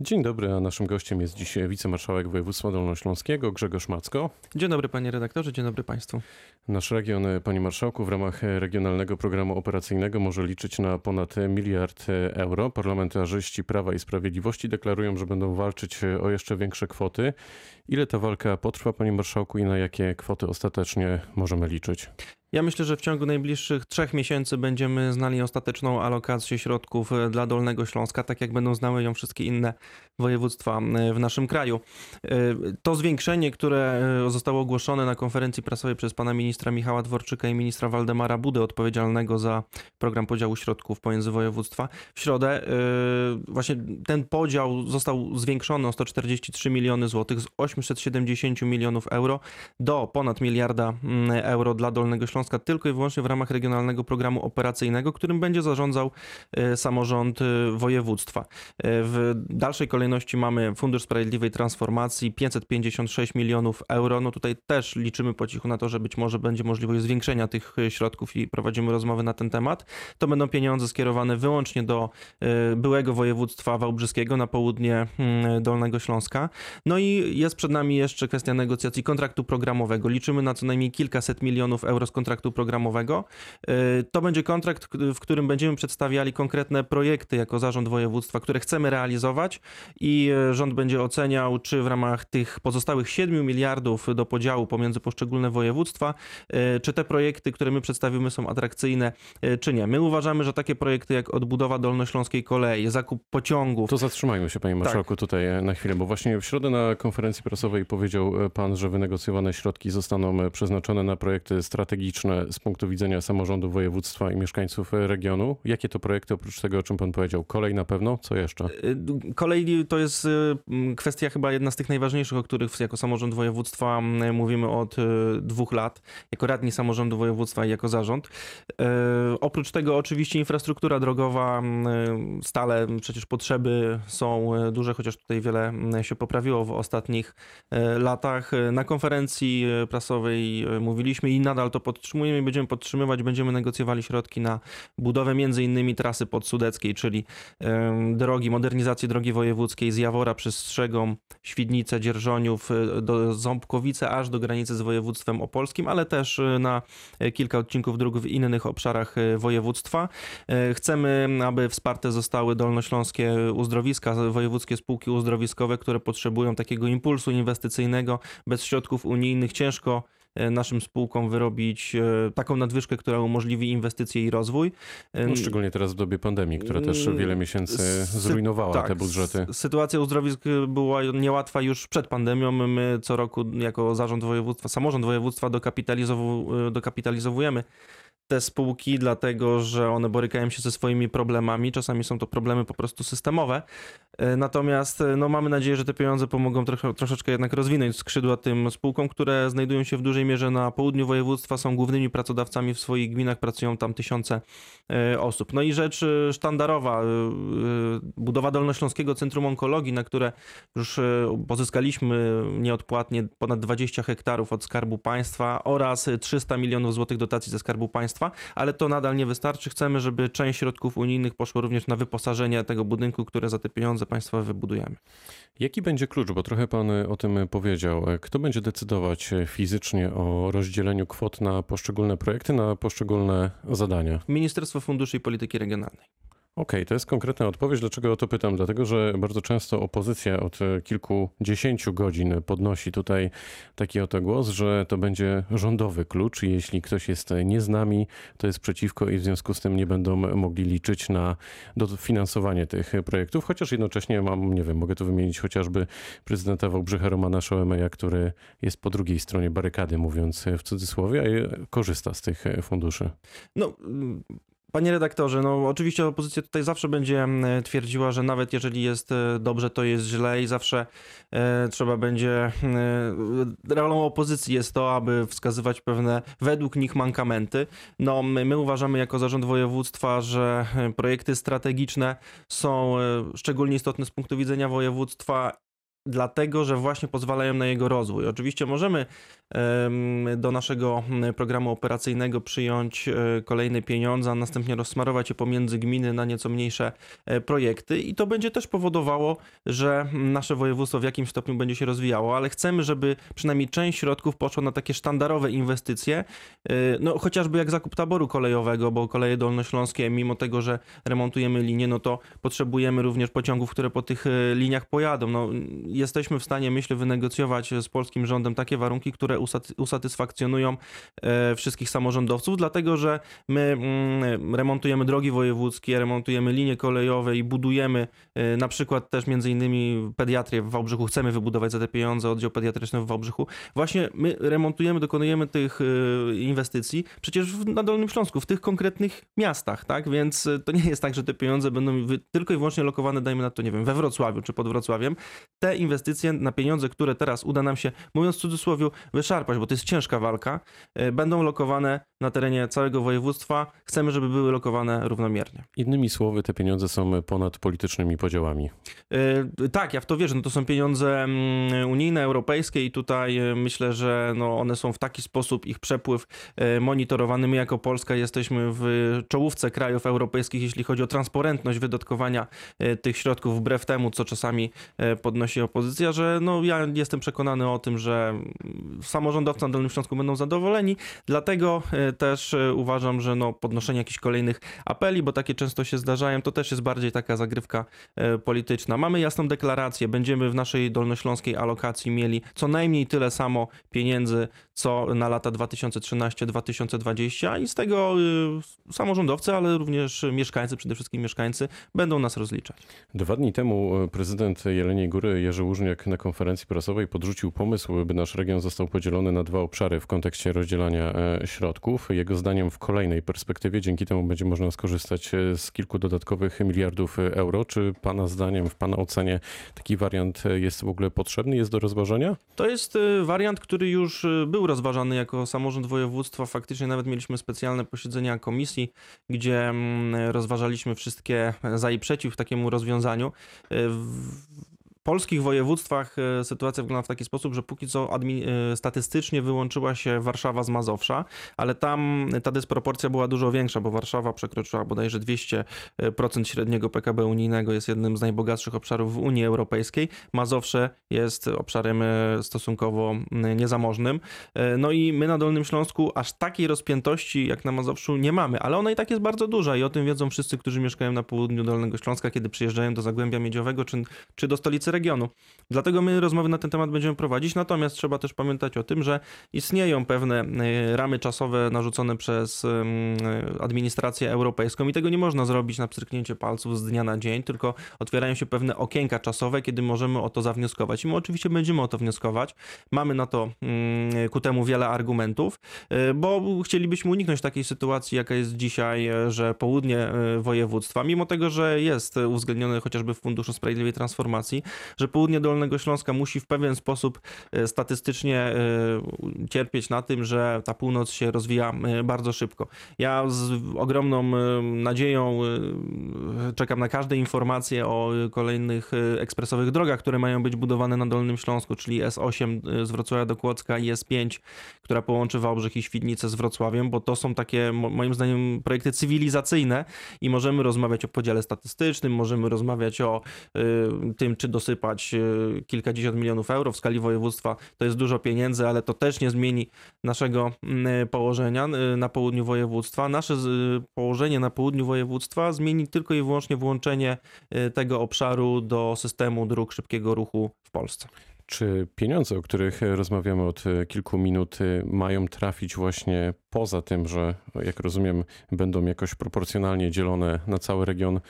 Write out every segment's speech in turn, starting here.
Dzień dobry, a naszym gościem jest dziś wicemarszałek województwa dolnośląskiego Grzegorz Macko. Dzień dobry panie redaktorze, dzień dobry państwu. Nasz region, panie marszałku, w ramach regionalnego programu operacyjnego może liczyć na ponad miliard euro. Parlamentarzyści Prawa i Sprawiedliwości deklarują, że będą walczyć o jeszcze większe kwoty. Ile ta walka potrwa, panie marszałku, i na jakie kwoty ostatecznie możemy liczyć? Ja myślę, że w ciągu najbliższych trzech miesięcy będziemy znali ostateczną alokację środków e, dla Dolnego Śląska, tak jak będą znały ją wszystkie inne województwa e, w naszym kraju. E, to zwiększenie, które zostało ogłoszone na konferencji prasowej przez pana ministra Michała Dworczyka i ministra Waldemara Budę, odpowiedzialnego za program podziału środków pomiędzy województwa, w środę właśnie ten podział został zwiększony o 143 miliony złotych z 870 milionów euro do ponad miliarda mm, euro dla Dolnego Śląska Śląska tylko i wyłącznie w ramach regionalnego programu operacyjnego, którym będzie zarządzał e, samorząd e, województwa. E, w dalszej kolejności mamy Fundusz Sprawiedliwej Transformacji 556 milionów euro. No tutaj też liczymy po cichu na to, że być może będzie możliwość zwiększenia tych środków i prowadzimy rozmowy na ten temat. To będą pieniądze skierowane wyłącznie do byłego województwa wałbrzyskiego na południe hmm, Dolnego Śląska. No i jest przed nami jeszcze kwestia negocjacji kontraktu programowego. Liczymy na co najmniej kilkaset milionów euro z kontraktu kontraktu programowego. Y, to będzie kontrakt, w którym będziemy przedstawiali konkretne projekty jako zarząd województwa, które chcemy realizować i y, rząd będzie oceniał, czy w ramach tych pozostałych 7 miliardów do podziału pomiędzy poszczególne województwa, y, czy te projekty, które my przedstawimy są atrakcyjne, czy nie. My uważamy, że takie projekty jak odbudowa dolnośląskiej kolei, zakup pociągów. To zatrzymajmy się, panie marszałku, tak. tutaj na chwilę, bo właśnie w środę na konferencji prasowej powiedział pan, że wynegocjowane środki zostaną przeznaczone na projekty strategiczne z punktu widzenia samorządu województwa i mieszkańców regionu. Jakie to projekty oprócz tego, o czym pan powiedział? Kolej na pewno? Co jeszcze? Y, kolej to jest y, kwestia chyba jedna z tych najważniejszych, o których jako samorząd województwa mówimy od y, dwóch lat, jako radni samorządu województwa i jako zarząd. Oprócz tego oczywiście infrastruktura drogowa, stale przecież potrzeby są duże, chociaż tutaj wiele się poprawiło w ostatnich latach. Na konferencji prasowej mówiliśmy i nadal to podtrzymujemy, podtrzymujemy i będziemy podtrzymywać, będziemy negocjowali środki na budowę między innymi trasy podsudeckiej, czyli drogi, modernizację drogi wojewódzkiej z Jawora przez Strzegom, Świdnicę, Dzierżoniów e, do Ząbkowice, aż do granicy z województwem opolskim, ale też e, na e, kilka odcinków dróg w innych obszarach województwa. Chcemy, aby wsparte zostały dolnośląskie uzdrowiska, wojewódzkie spółki uzdrowiskowe, które potrzebują takiego impulsu inwestycyjnego. Bez środków unijnych ciężko E, naszym spółkom wyrobić e, taką nadwyżkę, która umożliwi inwestycje i rozwój. No, szczególnie teraz w dobie pandemii, która też mm, wiele miesięcy zrujnowała tak, te budżety. Sytuacja uzdrowisk była niełatwa już przed pandemią. My co roku jako zarząd województwa, samorząd województwa dokapitalizow- dokapitalizowujemy te spółki, dlatego że one borykają się ze swoimi problemami. Czasami są to problemy po prostu systemowe. E, natomiast e, no, mamy nadzieję, że te pieniądze pomogą trochę, troszeczkę jednak rozwinąć skrzydła tym spółkom, które znajdują się w dużej mierze na południu województwa, są głównymi pracodawcami w swoich gminach, pracują tam tysiące e, osób. No i rzecz sztandarowa, budowa Dolnośląskiego Centrum Onkologii, na które już pozyskaliśmy nieodpłatnie ponad 20 hektarów od Skarbu Państwa oraz 300 milionów złotych dotacji ze Skarbu Państwa ale to nadal nie wystarczy. Chcemy, żeby część środków unijnych poszło również na wyposażenie tego budynku, które za te pieniądze państwowe wybudujemy. Jaki będzie klucz? Bo trochę pan o tym powiedział. Kto będzie decydować fizycznie o rozdzieleniu kwot na poszczególne projekty, na poszczególne zadania? Ministerstwo Funduszy i Polityki Regionalnej. Okej, okay, to jest konkretna odpowiedź. Dlaczego o to pytam? Dlatego, że bardzo często opozycja od kilkudziesięciu godzin podnosi tutaj taki oto głos, że to będzie rządowy klucz jeśli ktoś jest nie z nami, to jest przeciwko i w związku z tym nie będą mogli liczyć na dofinansowanie tych projektów. Chociaż jednocześnie mam, nie wiem, mogę tu wymienić chociażby prezydenta Wałbrzycha Romana Szoemeja, który jest po drugiej stronie barykady, mówiąc w cudzysłowie, a korzysta z tych funduszy. No, Panie redaktorze, no oczywiście opozycja tutaj zawsze będzie mm, twierdziła, że nawet jeżeli jest e, dobrze, to jest źle i zawsze e, trzeba będzie. E, rolą opozycji jest to, aby wskazywać pewne według nich mankamenty. No, my, my uważamy jako zarząd województwa, że projekty strategiczne są szczególnie istotne z punktu widzenia województwa dlatego, że właśnie pozwalają na jego rozwój. Oczywiście możemy do naszego programu operacyjnego przyjąć e, kolejne pieniądze, a następnie rozsmarować je pomiędzy gminy na nieco mniejsze e, projekty i to będzie też powodowało, że nasze województwo w jakimś stopniu będzie się rozwijało, ale chcemy, żeby przynajmniej część środków poszła na takie sztandarowe inwestycje, e, no chociażby jak zakup taboru kolejowego, bo koleje dolnośląskie, mimo tego, że remontujemy linie, no to potrzebujemy również pociągów, które po tych liniach pojadą. No, jesteśmy w stanie, myślę, wynegocjować z polskim rządem takie warunki, które usatysfakcjonują e, wszystkich samorządowców, dlatego że my mm, remontujemy drogi wojewódzkie, remontujemy linie kolejowe i budujemy na przykład też między innymi pediatrię w Wałbrzychu. Chcemy wybudować za te pieniądze oddział pediatryczny w Wałbrzychu. Właśnie my remontujemy, dokonujemy tych e, inwestycji przecież na Dolnym Śląsku, w tych konkretnych miastach, tak? Więc to nie jest tak, że te pieniądze będą tylko i wyłącznie lokowane, dajmy na to, nie wiem, we Wrocławiu czy pod Wrocławiem. Te inwestycje na pieniądze, które teraz uda nam się, mówiąc w cudzysłowie, wyszarpać, bo to jest ciężka walka, e, będą lokowane na terenie całego województwa. Chcemy, żeby były lokowane równomiernie. Innymi słowy, te pieniądze są ponad politycznymi podziałami. Yy, tak, ja w to wierzę. No to są pieniądze mm, unijne, europejskie i tutaj e, myślę, że no one są w taki sposób, ich przepływ monitorowany. My jako Polska jesteśmy w czołówce krajów europejskich, jeśli chodzi o transparentność wydatkowania tych środków, wbrew temu, co czasami podnosi opozycja, że no ja jestem przekonany o tym, że samorządowcy na Dolnym Śląsku będą zadowoleni. Dlatego e, też e, uważam, że no, podnoszenie jakichś kolejnych apeli, bo takie często się zdarzają, to też jest bardziej taka zagrywka e, polityczna. Mamy jasną deklarację, będziemy w naszej dolnośląskiej alokacji mieli co najmniej tyle samo pieniędzy, co na lata 2013-2020 i z tego samorządowcy, ale również mieszkańcy, przede wszystkim mieszkańcy, będą nas rozliczać. Dwa dni temu prezydent Jeleniej Góry Jerzy Łużniak na konferencji prasowej podrzucił pomysł, by nasz region został podzielony na dwa obszary w kontekście rozdzielania e, środków. Jego zdaniem w kolejnej perspektywie dzięki temu będzie można skorzystać e, z kilku dodatkowych miliardów euro. Czy Pana zdaniem, w Pana ocenie taki wariant jest w ogóle potrzebny, jest do rozważenia? To jest e, wariant, który już był rozważany jako samorząd województwa. Faktycznie nawet mieliśmy specjalne posiedzenia komisji, gdzie mm, rozważaliśmy wszystkie za i przeciw takiemu rozwiązaniu polskich województwach e, sytuacja wygląda w taki sposób, że póki co e, statystycznie wyłączyła się Warszawa z Mazowsza, ale tam ta dysproporcja była dużo większa, bo Warszawa przekroczyła bodajże 200% średniego PKB unijnego, jest jednym z najbogatszych obszarów w Unii Europejskiej. Mazowsze jest obszarem e, stosunkowo niezamożnym. No i my na Dolnym Śląsku aż takiej rozpiętości jak na Mazowszu nie mamy, ale ona i tak jest bardzo duża i o tym wiedzą wszyscy, którzy mieszkają na południu Dolnego Śląska, kiedy przyjeżdżają do Zagłębia Miedziowego czy, czy do stolicy regionu. Dlatego my rozmowy na ten temat będziemy prowadzić, natomiast trzeba też pamiętać o tym, że istnieją pewne e, ramy czasowe narzucone przez administrację europejską i tego nie można zrobić na pstryknięcie palców z dnia na dzień, tylko otwierają się pewne okienka czasowe, kiedy możemy o to zawnioskować. I my oczywiście będziemy o to wnioskować. Mamy na to mm, ku temu wiele argumentów, e, bo chcielibyśmy uniknąć takiej sytuacji, jaka jest dzisiaj, e, że południe województwa, mimo tego, że jest uwzględnione chociażby w Funduszu Sprawiedliwej Transformacji, że południe Dolnego Śląska musi w pewien sposób e, statystycznie e, cierpieć na tym, że ta północ się rozwija e, bardzo szybko. Ja z ogromną nadzieją czekam na każde informacje o kolejnych ekspresowych drogach, które mają być budowane na Dolnym Śląsku, czyli S8 z Wrocławia do Kłodzka i S5, która połączy Wałbrzych i Świdnicę z Wrocławiem, bo to są takie moim zdaniem projekty cywilizacyjne i możemy rozmawiać o podziale statystycznym, możemy rozmawiać o tym, czy dosyć wysypać e, kilkadziesiąt milionów euro w skali województwa. To jest dużo pieniędzy, ale to też nie zmieni naszego mm, położenia e, na południu województwa. Nasze położenie na południu województwa zmieni tylko i wyłącznie włączenie e, tego obszaru do systemu dróg szybkiego ruchu w Polsce. Czy pieniądze, o których rozmawiamy od kilku minut, mają trafić właśnie poza tym, że jak rozumiem, będą jakoś proporcjonalnie dzielone na cały region?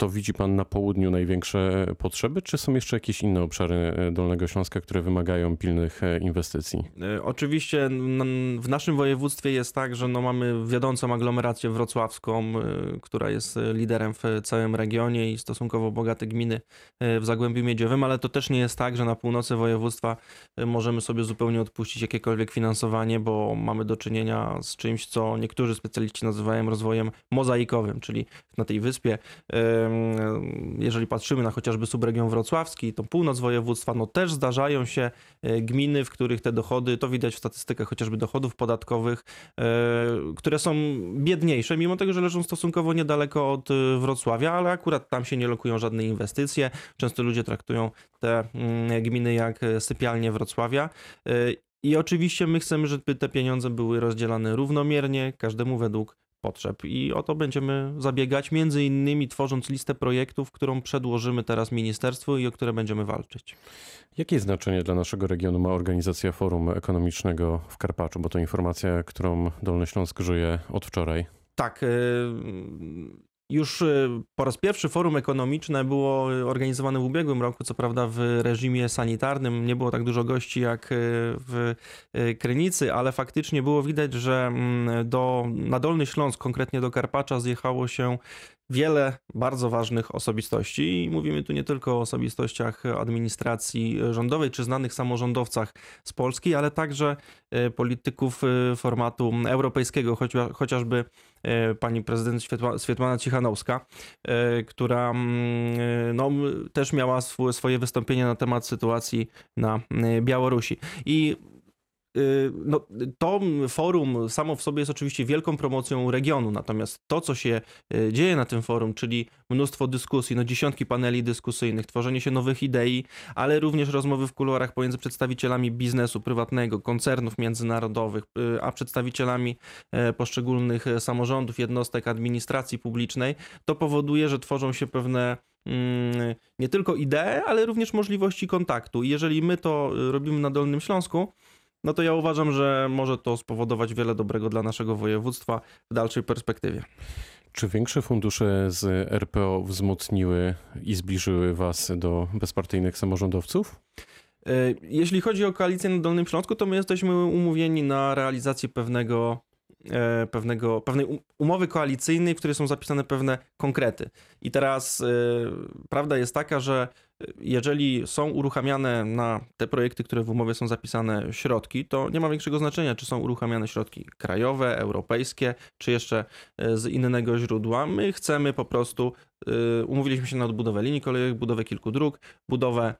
To widzi Pan na południu największe potrzeby, czy są jeszcze jakieś inne obszary e, Dolnego Śląska, które wymagają pilnych e, inwestycji? E, oczywiście w naszym województwie jest tak, że no mamy wiodącą aglomerację wrocławską, która jest liderem w całym regionie i stosunkowo bogate gminy w Zagłębiu Miedziowym, ale to też nie jest tak, że na północy województwa możemy sobie zupełnie odpuścić jakiekolwiek finansowanie, bo mamy do czynienia z czymś, co niektórzy specjaliści nazywają rozwojem mozaikowym, czyli na tej wyspie jeżeli patrzymy na chociażby subregion wrocławski, to północ województwa, no też zdarzają się e, gminy, w których te dochody, to widać w statystykach chociażby dochodów podatkowych, e, które są biedniejsze, mimo tego, że leżą stosunkowo niedaleko od e, Wrocławia, ale akurat tam się nie lokują żadne inwestycje. Często ludzie traktują te mm, gminy jak sypialnie Wrocławia. I oczywiście my chcemy, żeby te pieniądze były rozdzielane równomiernie, każdemu według potrzeb. I o to będziemy zabiegać, między innymi tworząc listę projektów, którą przedłożymy teraz ministerstwu i o które będziemy walczyć. Jakie znaczenie dla naszego regionu ma organizacja Forum Ekonomicznego w Karpaczu? Bo to informacja, którą Dolny Śląsk żyje od wczoraj. Tak. Już y, po raz pierwszy forum ekonomiczne było organizowane w ubiegłym roku, co prawda w reżimie sanitarnym. Nie było tak dużo gości jak y, w y, Krynicy, ale faktycznie było widać, że mm, do, na Dolny Śląsk, konkretnie do Karpacza, zjechało się wiele bardzo ważnych osobistości. I mówimy tu nie tylko o osobistościach administracji rządowej czy znanych samorządowcach z Polski, ale także polityków formatu europejskiego, chociażby pani prezydent Swietłana Cichanowska, która mm, no, też miała swoje wystąpienie na temat sytuacji na Białorusi. I no, to forum samo w sobie jest oczywiście wielką promocją regionu, natomiast to, co się y, dzieje na tym forum, czyli mnóstwo dyskusji, no dziesiątki paneli dyskusyjnych, tworzenie się nowych idei, ale również rozmowy w kuluarach pomiędzy przedstawicielami biznesu prywatnego, koncernów międzynarodowych, y, a przedstawicielami e, poszczególnych e, samorządów, jednostek administracji publicznej, to powoduje, że tworzą się pewne mm, nie tylko idee, ale również możliwości kontaktu. I jeżeli my to robimy na Dolnym Śląsku, no to ja uważam, że może to spowodować wiele dobrego dla naszego województwa w dalszej perspektywie. Czy większe fundusze z RPO wzmocniły i zbliżyły Was do bezpartyjnych samorządowców? E, jeśli chodzi o koalicję na Dolnym Śląsku, to my jesteśmy umówieni na realizację pewnego pewnego, pewnej umowy koalicyjnej, w której są zapisane pewne konkrety. I teraz e, prawda jest taka, że jeżeli są uruchamiane na te projekty, które w umowie są zapisane środki, to nie ma większego znaczenia, czy są uruchamiane środki krajowe, europejskie, czy jeszcze e, z innego źródła. My chcemy po prostu, umówiliśmy się na odbudowę linii kolejowych, budowę kilku dróg, budowę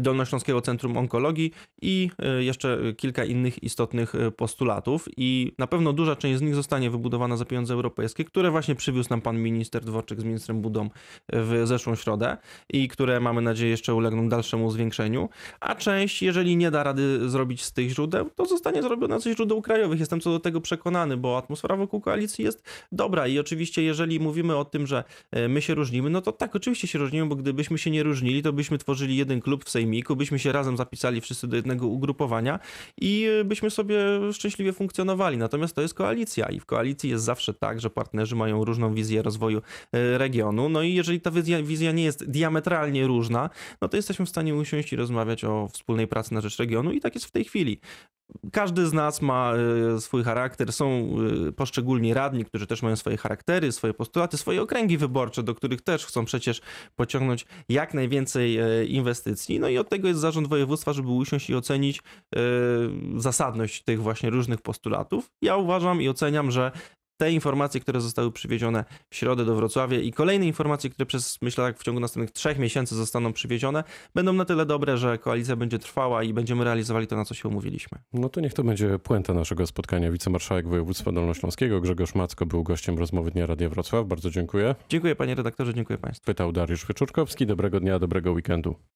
Dolnośląskiego Centrum Onkologii i e, jeszcze kilka innych istotnych e, postulatów. I na pewno duża część z nich zostanie wybudowana za pieniądze europejskie, które właśnie przywiózł nam pan minister Dworczyk z ministrem Budą w zeszłą środę i które mamy nadzieję jeszcze ulegną dalszemu zwiększeniu. A część, jeżeli nie da rady zrobić z tych źródeł, to zostanie zrobiona ze źródeł krajowych. Jestem co do tego przekonany, bo atmosfera wokół koalicji jest dobra i oczywiście jeżeli mówimy o tym, że e, my się różnimy, no to tak, oczywiście się różnimy, bo gdybyśmy się nie różnili, to byśmy tworzyli jeden klub w sejmiku, byśmy się razem zapisali wszyscy do jednego ugrupowania i byśmy sobie szczęśliwie funkcjonowali. Natomiast to jest koalicja i w koalicji jest zawsze tak, że partnerzy mają różną wizję rozwoju e, regionu. No i jeżeli ta wizja, wizja nie jest diametralnie różna, no to jesteśmy w stanie usiąść i rozmawiać o wspólnej pracy na rzecz regionu i tak jest w tej chwili. Każdy z nas ma e, swój charakter, są e, poszczególni radni, którzy też mają swoje charaktery, swoje postulaty, swoje okręgi wyborcze, do których też chcą przecież pociągnąć jak najwięcej e, inwestycji. No i od tego jest zarząd województwa, żeby usiąść i ocenić zasadność tych właśnie różnych postulatów. Ja uważam i oceniam, że te informacje, które zostały przywiezione w środę do Wrocławia i kolejne informacje, które przez, myślę, tak w ciągu następnych trzech miesięcy zostaną przywiezione, będą na tyle dobre, że koalicja będzie trwała i będziemy realizowali to, na co się umówiliśmy. No to niech to będzie puenta naszego spotkania. Wicemarszałek województwa dolnośląskiego Grzegorz Macko był gościem rozmowy Dnia Radia Wrocław. Bardzo dziękuję. Dziękuję panie redaktorze, dziękuję państwu. Pytał Dariusz Wyczurkowski. Dobrego dnia, dobrego weekendu.